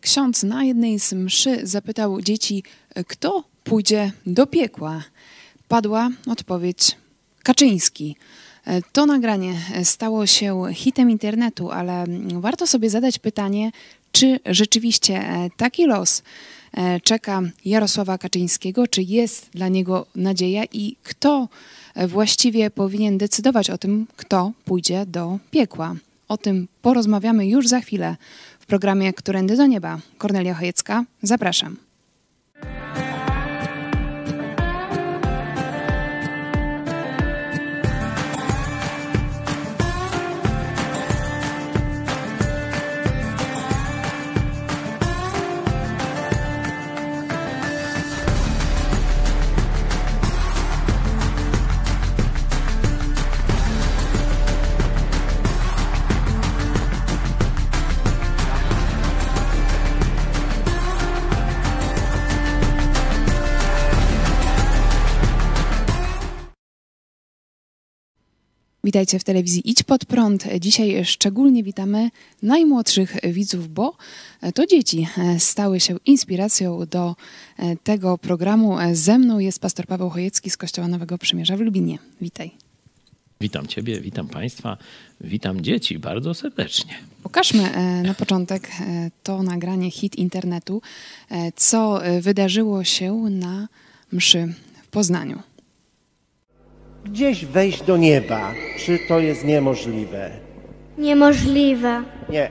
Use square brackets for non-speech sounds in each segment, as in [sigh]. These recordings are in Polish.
ksiądz na jednej z mszy zapytał dzieci, kto pójdzie do piekła. Padła odpowiedź Kaczyński. To nagranie stało się hitem internetu, ale warto sobie zadać pytanie, czy rzeczywiście taki los czeka Jarosława Kaczyńskiego, czy jest dla niego nadzieja i kto właściwie powinien decydować o tym, kto pójdzie do piekła. O tym porozmawiamy już za chwilę w programie Którędy do Nieba. Kornelia Chojecka, zapraszam. Witajcie w telewizji Idź Pod Prąd. Dzisiaj szczególnie witamy najmłodszych widzów, bo to dzieci stały się inspiracją do tego programu. Ze mną jest pastor Paweł Chojecki z Kościoła Nowego Przymierza w Lubinie. Witaj. Witam Ciebie, witam Państwa, witam dzieci bardzo serdecznie. Pokażmy na początek to nagranie hit internetu, co wydarzyło się na mszy w Poznaniu gdzieś wejść do nieba. Czy to jest niemożliwe? Niemożliwe. Nie.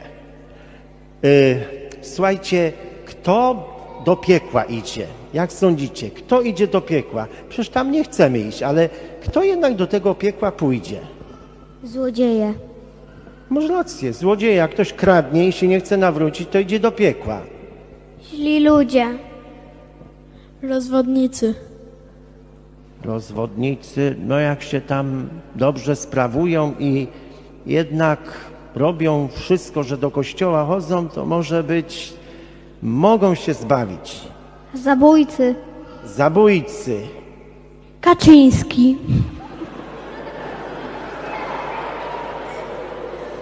Y, słuchajcie, kto do piekła idzie? Jak sądzicie? Kto idzie do piekła? Przecież tam nie chcemy iść, ale kto jednak do tego piekła pójdzie? Złodzieje. Może rację, złodzieje. Jak ktoś kradnie i się nie chce nawrócić, to idzie do piekła. Źli ludzie. Rozwodnicy rozwodnicy, no jak się tam dobrze sprawują i jednak robią wszystko, że do kościoła chodzą, to może być, mogą się zbawić. Zabójcy. Zabójcy. Kaczyński.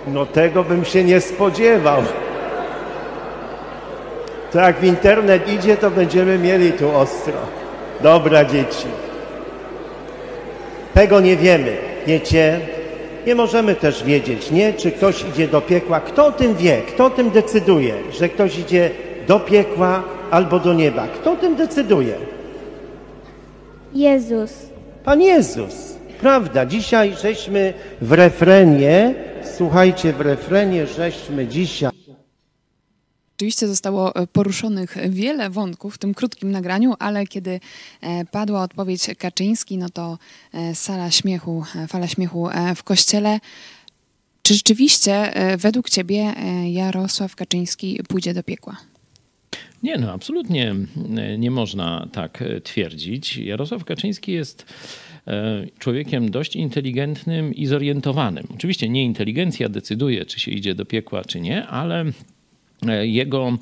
No tego bym się nie spodziewał. To jak w internet idzie, to będziemy mieli tu ostro. Dobra, dzieci. Tego nie wiemy, wiecie? Nie możemy też wiedzieć, nie? Czy ktoś idzie do piekła. Kto o tym wie? Kto o tym decyduje, że ktoś idzie do piekła albo do nieba? Kto o tym decyduje? Jezus. Pan Jezus. Prawda. Dzisiaj żeśmy w refrenie, słuchajcie, w refrenie żeśmy dzisiaj Oczywiście zostało e, poruszonych wiele wątków w tym krótkim nagraniu, ale kiedy e, padła odpowiedź Kaczyński, no to e, sala śmiechu, fala śmiechu w kościele. Czy rzeczywiście według ciebie Jarosław Kaczyński pójdzie do piekła? Nie, no absolutnie nie można tak twierdzić. Jarosław Kaczyński jest człowiekiem dość inteligentnym i zorientowanym. Oczywiście nie inteligencja decyduje, czy się idzie do piekła, czy nie, ale jego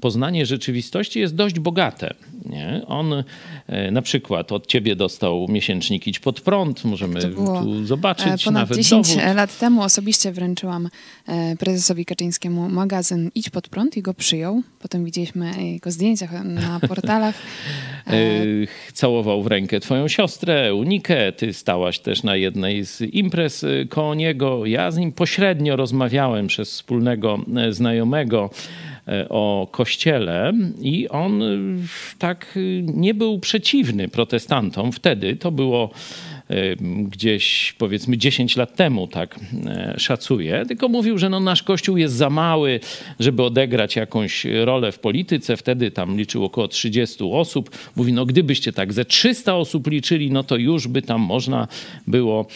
poznanie rzeczywistości jest dość bogate. Nie? On e, na przykład od ciebie dostał miesięcznik Idź pod prąd, możemy tu zobaczyć e, ponad nawet 10 dowód. lat temu osobiście wręczyłam prezesowi Kaczyńskiemu magazyn Idź pod prąd i go przyjął. Potem widzieliśmy jego zdjęcia na [laughs] portalach. Całował w rękę twoją siostrę, Unikę. Ty stałaś też na jednej z imprez koło niego. Ja z nim pośrednio rozmawiałem przez wspólnego znajomego E, o kościele i on e, tak e, nie był przeciwny protestantom. Wtedy to było gdzieś powiedzmy 10 lat temu, tak szacuję, tylko mówił, że no nasz kościół jest za mały, żeby odegrać jakąś rolę w polityce. Wtedy tam liczył około 30 osób. Mówi, no gdybyście tak ze 300 osób liczyli, no to już by tam można było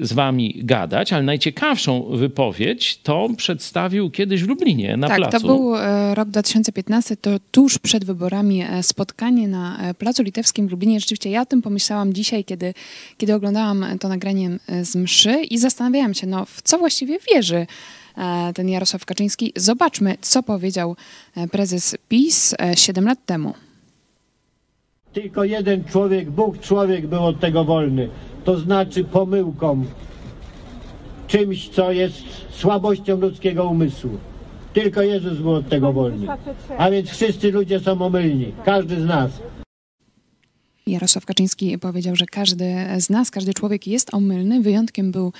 z wami gadać. Ale najciekawszą wypowiedź to przedstawił kiedyś w Lublinie na tak, placu. Tak, to był rok 2015, to tuż przed wyborami spotkanie na Placu Litewskim w Lublinie. Rzeczywiście ja o tym pomyślałam dzisiaj, kiedy, kiedy oglądałam to nagranie z mszy i zastanawiałam się, no w co właściwie wierzy ten Jarosław Kaczyński. Zobaczmy, co powiedział prezes PiS 7 lat temu. Tylko jeden człowiek, Bóg człowiek był od tego wolny. To znaczy pomyłką, czymś, co jest słabością ludzkiego umysłu. Tylko Jezus był od tego wolny. A więc wszyscy ludzie są omylni. Każdy z nas. Jarosław Kaczyński powiedział, że każdy z nas, każdy człowiek jest omylny. Wyjątkiem był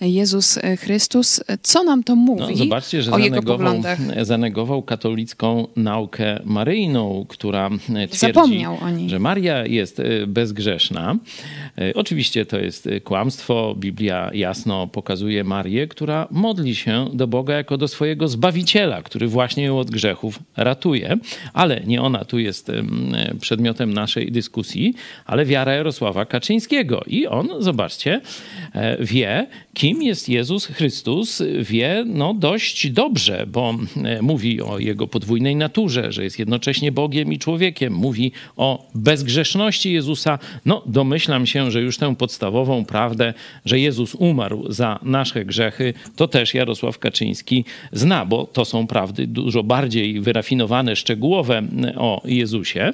Jezus Chrystus. Co nam to mówi No, zobaczcie, że o zanegował, zanegował katolicką naukę maryjną, która twierdzi, o niej. że Maria jest e, bezgrzeszna. E, Oczywiście to jest e, kłamstwo. Biblia jasno pokazuje Marię, która modli się do Boga jako do swojego Zbawiciela, który właśnie ją od grzechów ratuje. Ale nie ona tu jest em, e, przedmiotem naszej dyskusji, ale wiara Jarosława Kaczyńskiego. I on, zobaczcie, e, wie, kim jest Jezus Chrystus, wie no dość dobrze, bo e, mówi o jego podwójnej naturze, że jest jednocześnie Bogiem i człowiekiem. Mówi o bezgrzeszności Jezusa. No domyślam się, że już tę podstawową prawdę, że Jezus umarł za nasze grzechy, to też Jarosław Kaczyński zna, bo to są prawdy dużo bardziej wyrafinowane, szczegółowe o Jezusie.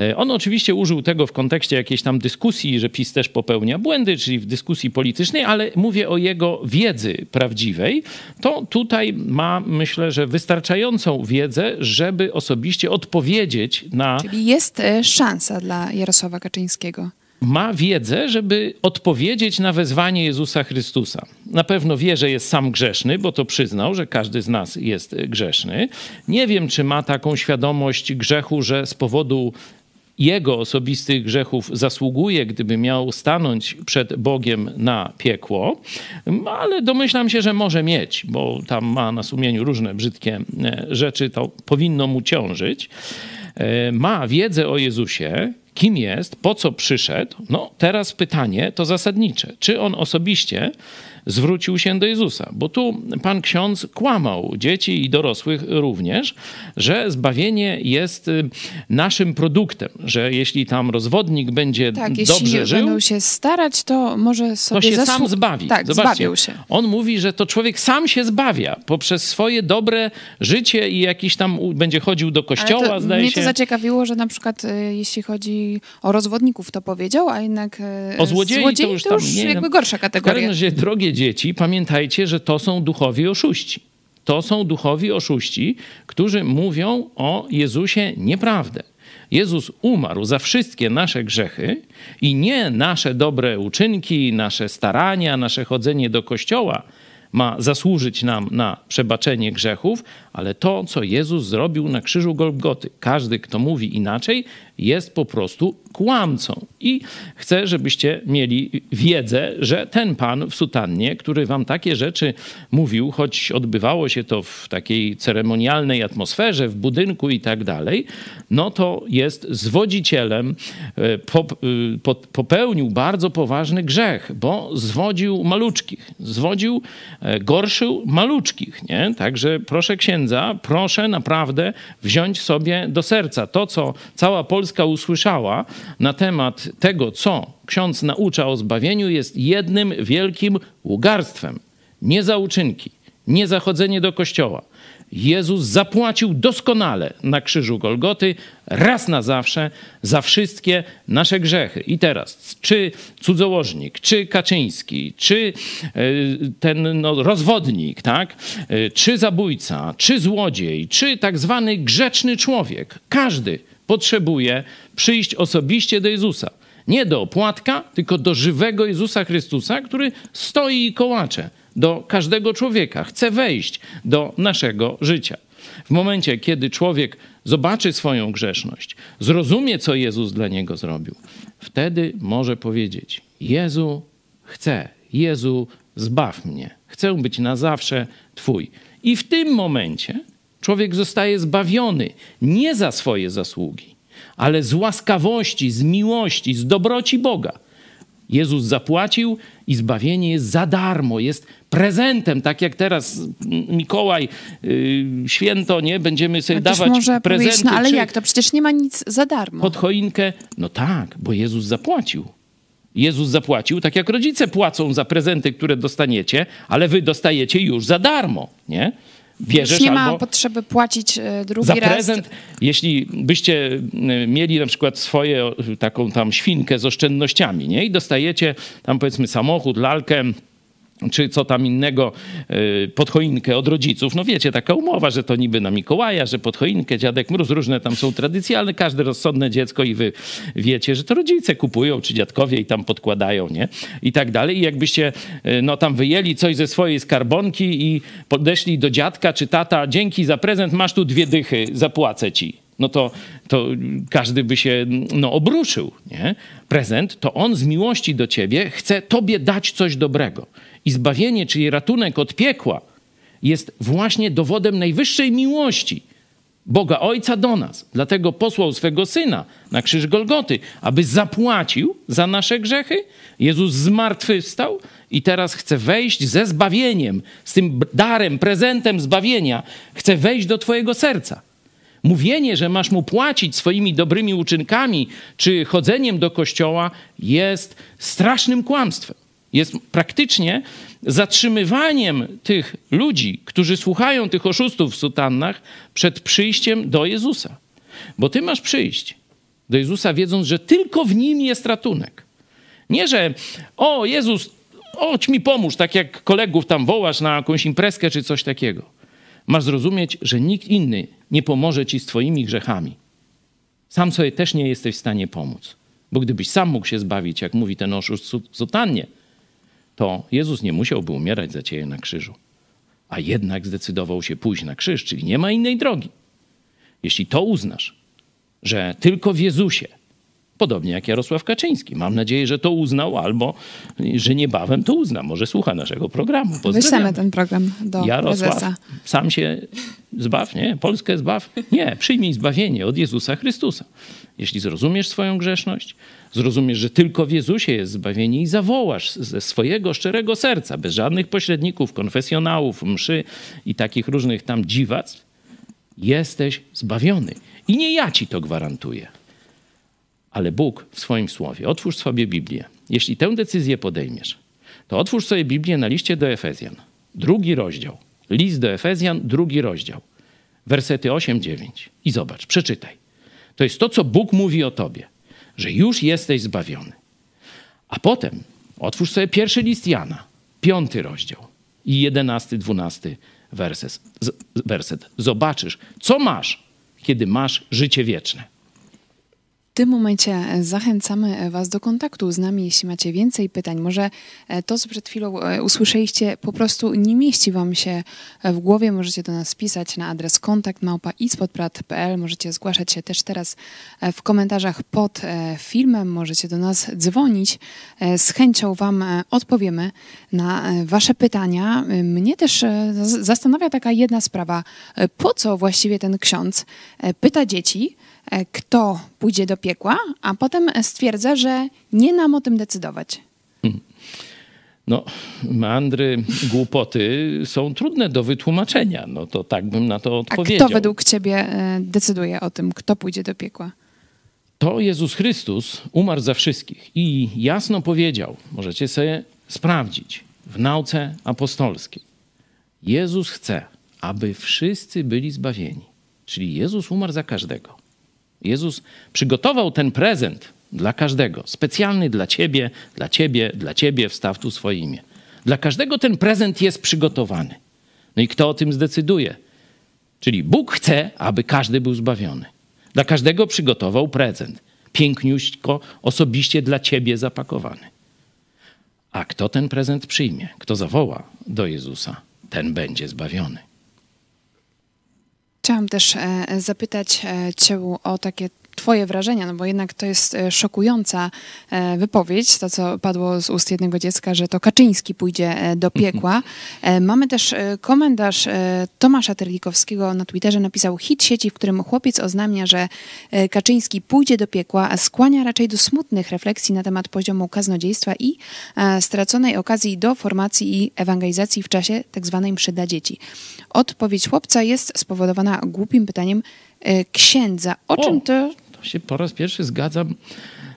E, On oczywiście użył tego w kontekście jakiejś tam dyskusji, że PiS też popełnia błędy, czyli w dyskusji politycznej, ale mówię o jego wiedzy prawdziwej. To tutaj ma, myślę, że wystarczającą wiedzę, żeby osobiście odpowiedzieć na Czyli jest e, szansa dla Jarosława Kaczyńskiego. ma wiedzę, żeby odpowiedzieć na wezwanie Jezusa Chrystusa. Na pewno wie, że jest sam grzeszny, bo to przyznał, że każdy z nas jest grzeszny. Nie wiem, czy ma taką świadomość grzechu, że z powodu jego osobistych grzechów zasługuje, gdyby miał stanąć przed Bogiem na piekło, ale domyślam się, że może mieć, bo tam ma na sumieniu różne brzydkie e, rzeczy, to powinno mu ciążyć. E, Ma wiedzę o Jezusie, kim jest, po co przyszedł. No teraz pytanie to zasadnicze. Czy on osobiście zwrócił się do Jezusa? Bo tu pan ksiądz kłamał dzieci i dorosłych również, że zbawienie jest y, naszym produktem, że jeśli tam rozwodnik będzie Tak, jeśli dobrze żył, będą się starać, to może to sobie się zasłu- sam zbawi. Tak, Zobaczcie, zbawił się. On mówi, że to człowiek sam się zbawia poprzez swoje dobre życie i jakiś tam będzie chodził do kościoła, Ale to, zdaje mnie się. to zaciekawiło, że na przykład e, jeśli chodzi o rozwodników, to powiedział, a jednak e, O złodziei, złodziei to już tam nie jakby gorsza W każdym kategoria. razie, drogie dzieci, pamiętajcie, że to są duchowi oszuści. To są duchowi oszuści, którzy mówią o Jezusie nieprawdę. Jezus umarł za wszystkie nasze grzechy i nie nasze dobre uczynki, nasze starania, nasze chodzenie do kościoła ma zasłużyć nam na przebaczenie grzechów, ale to, co Jezus zrobił na krzyżu Golgoty. Każdy, kto mówi inaczej, jest po prostu kłamcą. I chcę, żebyście mieli wiedzę, że ten pan w sutannie, który wam takie rzeczy mówił, choć odbywało się to w takiej ceremonialnej atmosferze, w budynku i tak dalej, no to jest zwodzicielem, e, po- popełnił bardzo poważny grzech, bo zwodził maluczkich, zwodził, e, gorszył maluczkich, nie? Także proszę księdza, proszę naprawdę wziąć sobie do serca to, co cała Polska usłyszała na temat tego, co ksiądz naucza o zbawieniu, jest jednym wielkim ługarstwem. Nie za uczynki, nie za chodzenie do kościoła. Jezus zapłacił doskonale na krzyżu Golgoty raz na zawsze za wszystkie nasze grzechy. I teraz, czy cudzołożnik, czy Kaczyński, czy e, ten no, rozwodnik, tak? E, czy zabójca, czy złodziej, czy tak zwany grzeczny człowiek, każdy potrzebuje przyjść osobiście do Jezusa. Nie do opłatka, tylko do żywego Jezusa Chrystusa, który stoi i kołacze do każdego człowieka, chce wejść do naszego życia. W momencie, kiedy człowiek zobaczy swoją grzeszność, zrozumie, co Jezus dla niego zrobił, wtedy może powiedzieć: Jezu, chcę, Jezu, zbaw mnie, chcę być na zawsze Twój. I w tym momencie człowiek zostaje zbawiony nie za swoje zasługi, ale z łaskawości, z miłości, z dobroci Boga. Jezus zapłacił i zbawienie jest za darmo, jest prezentem, tak jak teraz Mikołaj, yy, święto, nie? Będziemy sobie dawać może prezenty. no ale jak to? Przecież nie ma nic za darmo. Pod choinkę? No tak, bo Jezus zapłacił. Jezus zapłacił, tak jak rodzice płacą za prezenty, które dostaniecie, ale wy dostajecie już za darmo, nie? Bierzesz Już nie ma potrzeby płacić e, drugi za raz. prezent, jeśli byście y, mieli na przykład swoje y, taką tam świnkę z oszczędnościami, nie? I dostajecie tam powiedzmy samochód, lalkę, czy co tam innego y, pod choinkę od rodziców. No wiecie, taka umowa, że to niby na Mikołaja, że pod choinkę dziadek mróz, różne tam są tradycje, ale każde rozsądne dziecko i wy wiecie, że to rodzice kupują, czy dziadkowie i tam podkładają, nie? I tak dalej. I jakbyście y, no tam wyjęli coś ze swojej skarbonki i podeszli do dziadka czy tata, dzięki za prezent, masz tu dwie dychy, zapłacę ci no to, to każdy by się no, obruszył. Nie? Prezent to on z miłości do ciebie chce tobie dać coś dobrego. I zbawienie, czyli ratunek od piekła, jest właśnie dowodem najwyższej miłości Boga Ojca do nas. Dlatego posłał swego Syna na krzyż Golgoty, aby zapłacił za nasze grzechy. Jezus zmartwychwstał i teraz chce wejść ze zbawieniem, z tym darem, prezentem zbawienia. Chce wejść do twojego serca. Mówienie, że masz mu płacić swoimi dobrymi uczynkami czy chodzeniem do kościoła jest strasznym kłamstwem. Jest praktycznie zatrzymywaniem tych ludzi, którzy słuchają tych oszustów w sutannach przed przyjściem do Jezusa. Bo ty masz przyjść do Jezusa, wiedząc, że tylko w nim jest ratunek. Nie, że o Jezus, chodź mi pomóż, tak jak kolegów tam wołasz na jakąś imprezkę czy coś takiego. Masz zrozumieć, że nikt inny nie pomoże ci z twoimi grzechami. Sam sobie też nie jesteś w stanie pomóc. Bo gdybyś sam mógł się zbawić, jak mówi ten oszust w sutannie, to Jezus nie musiałby umierać za ciebie na krzyżu. A jednak zdecydował się pójść na krzyż, czyli nie ma innej drogi. Jeśli to uznasz, że tylko w Jezusie, podobnie jak Jarosław Kaczyński, mam nadzieję, że to uznał, albo że niebawem to uzna. Może słucha naszego programu. Wyślemy ten program do Jarosław, prezesa. sam się zbaw, nie? Polskę zbaw? Nie, przyjmij zbawienie od Jezusa Chrystusa. Jeśli zrozumiesz swoją grzeszność, zrozumiesz, że tylko w Jezusie jest zbawienie i zawołasz ze swojego szczerego serca, bez żadnych pośredników, konfesjonałów, mszy i takich różnych tam dziwactw, jesteś zbawiony. I nie ja ci to gwarantuję, ale Bóg w swoim słowie. Otwórz sobie Biblię. Jeśli tę decyzję podejmiesz, to otwórz sobie Biblię na liście do Efezjan. Drugi rozdział. List do Efezjan, drugi rozdział. Wersety 8-9. I zobacz, przeczytaj. To jest to, co Bóg mówi o tobie, że już jesteś zbawiony. A potem otwórz sobie pierwszy list Jana, piąty rozdział i jedenasty, dwunasty werset. Zobaczysz, co masz, kiedy masz życie wieczne. W tym momencie zachęcamy Was do kontaktu z nami, jeśli macie więcej pytań. Może e, to, co przed chwilą e, usłyszeliście, po prostu nie mieści Wam się w głowie. Możecie do nas pisać na adres kontakt Możecie zgłaszać się też teraz e, w komentarzach pod filmem. Możecie do nas dzwonić. Z chęcią Wam odpowiemy na Wasze pytania. Mnie też zastanawia taka jedna sprawa. Po co właściwie ten ksiądz pyta dzieci, E, kto pójdzie do piekła, a potem stwierdza, że nie nam o tym decydować. No, meandry, głupoty są trudne do wytłumaczenia. No to tak bym na to odpowiedział. A kto według ciebie e, decyduje o tym, kto pójdzie do piekła? To Jezus Chrystus umarł za wszystkich i jasno powiedział, możecie sobie sprawdzić w nauce apostolskiej. Jezus chce, aby wszyscy byli zbawieni. Czyli Jezus umarł za każdego. Jezus przygotował ten prezent dla każdego, specjalny dla ciebie, dla ciebie, dla ciebie, wstaw tu swoje imię. Dla każdego ten prezent jest przygotowany. No i kto o tym zdecyduje? Czyli Bóg chce, aby każdy był zbawiony. Dla każdego przygotował prezent. Piękniuśko, osobiście dla ciebie zapakowany. A kto ten prezent przyjmie, kto zawoła do Jezusa, ten będzie zbawiony. Chciałam też e, zapytać e, Cię o takie Twoje wrażenia, no bo jednak to jest e, szokująca wypowiedź, to co padło z ust jednego dziecka, że to Kaczyński pójdzie do mhm. piekła. Mamy też komentarz Tomasza Terlikowskiego na Twitterze, napisał hit sieci, w którym chłopiec oznamia, że Kaczyński pójdzie do piekła, a skłania raczej do smutnych refleksji na temat poziomu kaznodziejstwa i straconej okazji do formacji i ewangelizacji w czasie tzw. Tak mszy dla dzieci. Odpowiedź chłopca jest spowodowana głupim pytaniem e, księdza. O, o czym to... To się po raz pierwszy zgadzam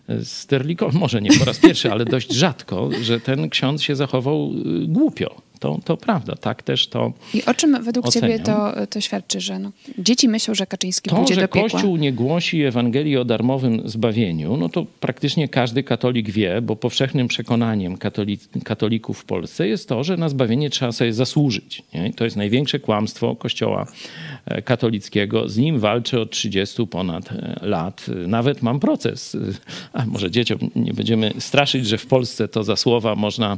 e, z Terliką, może nie po raz pierwszy, ale dość rzadko, że ten ksiądz się zachował e, głupio. To, to prawda, tak też to I o czym według Oceniam. ciebie to, to świadczy, że no, dzieci myślą, że Kaczyński To, pójdzie że do piekła? Kościół nie głosi Ewangelii o darmowym zbawieniu, no to praktycznie każdy katolik wie, bo powszechnym przekonaniem katoli katolików w Polsce jest to, że na zbawienie trzeba sobie zasłużyć. Nie? To jest największe kłamstwo Kościoła e, katolickiego. Z nim walczę od 30 ponad e, lat. Nawet mam proces. [laughs] A może dzieciom nie będziemy straszyć, że w Polsce to za słowa można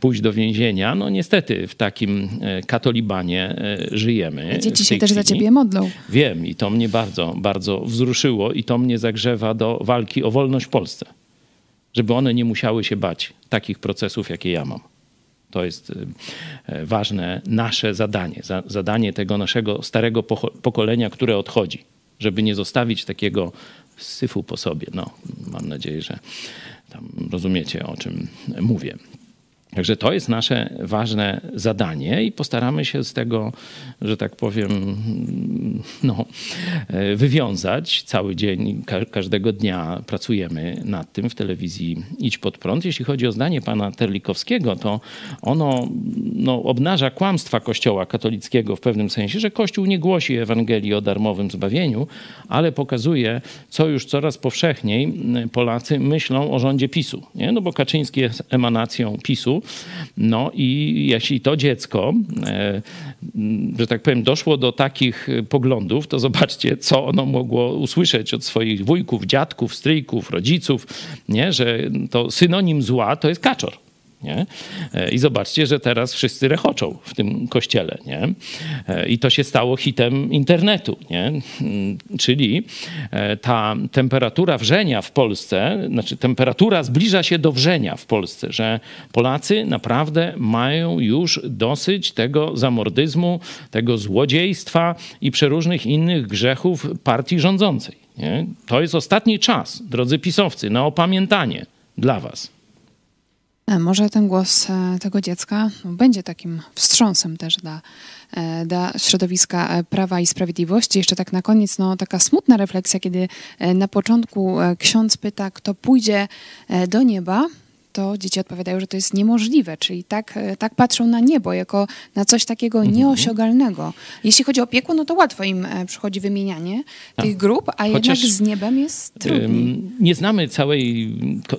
pójść do więzienia. No niestety w takim e, katolibanie e, żyjemy. Dzieci się też za chwili. ciebie modlą. Wiem i to mnie bardzo, bardzo wzruszyło i to mnie zagrzewa do walki o wolność w Polsce. Żeby one nie musiały się bać takich procesów, jakie ja mam. To jest e, ważne nasze zadanie, za, zadanie tego naszego starego pokolenia, które odchodzi, żeby nie zostawić takiego syfu po sobie. No, mam nadzieję, że tam rozumiecie, o czym mówię. Także to jest nasze ważne zadanie i postaramy się z tego, że tak powiem, no, e, wywiązać. Cały dzień, ka- każdego dnia pracujemy nad tym w telewizji Idź Pod Prąd. Jeśli chodzi o zdanie pana Terlikowskiego, to ono no, obnaża kłamstwa Kościoła katolickiego w pewnym sensie, że Kościół nie głosi Ewangelii o darmowym zbawieniu, ale pokazuje, co już coraz powszechniej Polacy myślą o rządzie PiSu. Nie? No bo Kaczyński jest emanacją PiSu. No i jeśli to dziecko, e, że tak powiem, doszło do takich e, poglądów, to zobaczcie, co ono mogło usłyszeć od swoich wujków, dziadków, stryjków, rodziców, nie? że to synonim zła to jest kaczor. Nie? E, I zobaczcie, że teraz wszyscy rechoczą w tym kościele. Nie? E, I to się stało hitem internetu. Nie? Mm, Czyli e, ta temperatura wrzenia w Polsce, znaczy temperatura zbliża się do wrzenia w Polsce, że Polacy naprawdę mają już dosyć tego zamordyzmu, tego złodziejstwa i przeróżnych innych grzechów partii rządzącej. Nie? To jest ostatni czas, drodzy pisowcy, na opamiętanie dla was. E, Może ten głos e, tego dziecka będzie takim wstrząsem też dla, e, dla środowiska Prawa i Sprawiedliwości. Jeszcze tak na koniec, no, taka smutna refleksja, kiedy na początku ksiądz pyta, kto pójdzie do nieba, to dzieci odpowiadają, że to jest niemożliwe, czyli tak, e, tak patrzą na niebo jako na coś takiego Mhm. nieosiągalnego. Jeśli chodzi o piekło, no to łatwo im e, przychodzi wymienianie tych grup, a jednak z niebem jest trudniej. Nie znamy całej,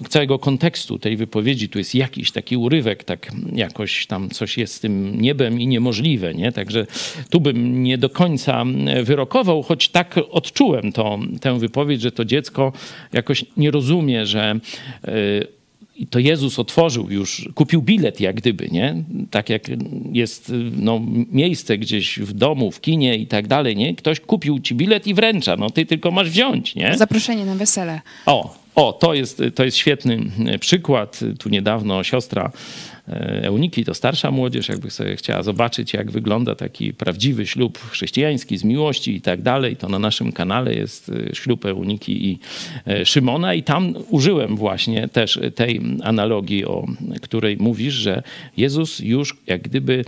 całego kontekstu tej wypowiedzi. Tu jest jakiś taki urywek, tak jakoś tam coś jest z tym niebem i niemożliwe, nie? Także tu bym nie do końca wyrokował, choć tak odczułem to, tę wypowiedź, że to dziecko jakoś nie rozumie, że y, i to Jezus otworzył już, kupił bilet jak gdyby, nie? Tak jak jest no, miejsce gdzieś w domu, w kinie i tak dalej, nie? Ktoś kupił ci bilet i wręcza, no ty tylko masz wziąć, nie? Zaproszenie na wesele. O, o to, jest, to jest świetny e, przykład. Tu niedawno siostra e, Euniki, to starsza młodzież, jakby sobie chciała zobaczyć, jak wygląda taki prawdziwy ślub chrześcijański z miłości i tak dalej, to na naszym kanale jest e, ślub Euniki i Szymona i tam użyłem właśnie też tej analogii, o której mówisz, że Jezus już jak gdyby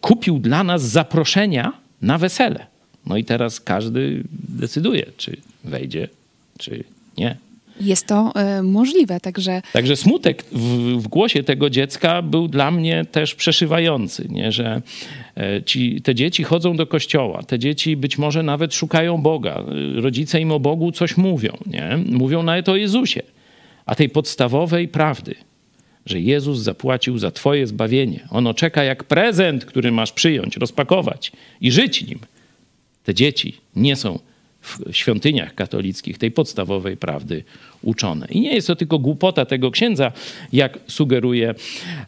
kupił dla nas zaproszenia na wesele. No i teraz każdy decyduje, czy wejdzie, czy nie. Jest to e, możliwe, także Także smutek w, w głosie tego dziecka był dla mnie też przeszywający, nie? że e, ci, te dzieci chodzą do kościoła, te dzieci być może nawet szukają Boga, e, rodzice im o Bogu coś mówią, nie? mówią nawet o Jezusie, a tej podstawowej prawdy, że Jezus zapłacił za twoje zbawienie. Ono czeka jak prezent, który masz przyjąć, rozpakować i żyć nim. Te dzieci nie są w świątyniach katolickich tej podstawowej prawdy uczone. I nie jest to tylko głupota tego księdza, jak sugeruje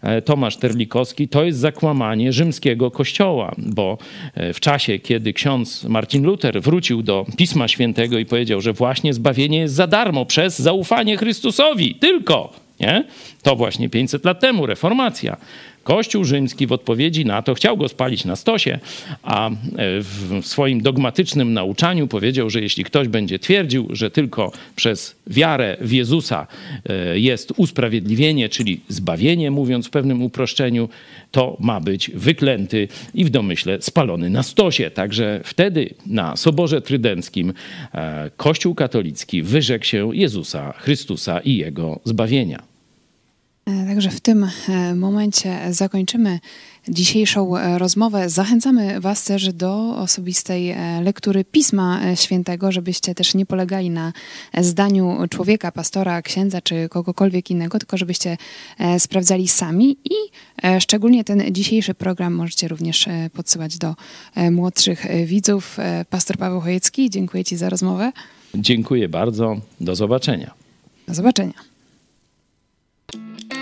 e, Tomasz Terlikowski, to jest zakłamanie rzymskiego kościoła, bo e, w czasie, kiedy ksiądz Marcin Luther wrócił do Pisma Świętego i powiedział, że właśnie zbawienie jest za darmo przez zaufanie Chrystusowi, tylko, nie? To właśnie 500 lat temu, reformacja. Kościół rzymski w odpowiedzi na to chciał go spalić na stosie, a e, w swoim dogmatycznym nauczaniu powiedział, że jeśli ktoś będzie twierdził, że tylko przez wiarę w Jezusa e, jest usprawiedliwienie, czyli zbawienie, mówiąc w pewnym uproszczeniu, to ma być wyklęty i w domyśle spalony na stosie. Także wtedy na Soborze Trydenckim e, Kościół katolicki wyrzekł się Jezusa Chrystusa i jego zbawienia. E, Także w tym e, momencie zakończymy dzisiejszą e, rozmowę. Zachęcamy Was też do osobistej lektury Pisma Świętego, żebyście też nie polegali na zdaniu człowieka, pastora, księdza czy kogokolwiek innego, tylko żebyście sprawdzali sami i szczególnie ten dzisiejszy program możecie również podsyłać do młodszych widzów. Pastor Paweł Chojecki, dziękuję Ci za rozmowę. Dziękuję bardzo. Do zobaczenia. Do zobaczenia. Thank you.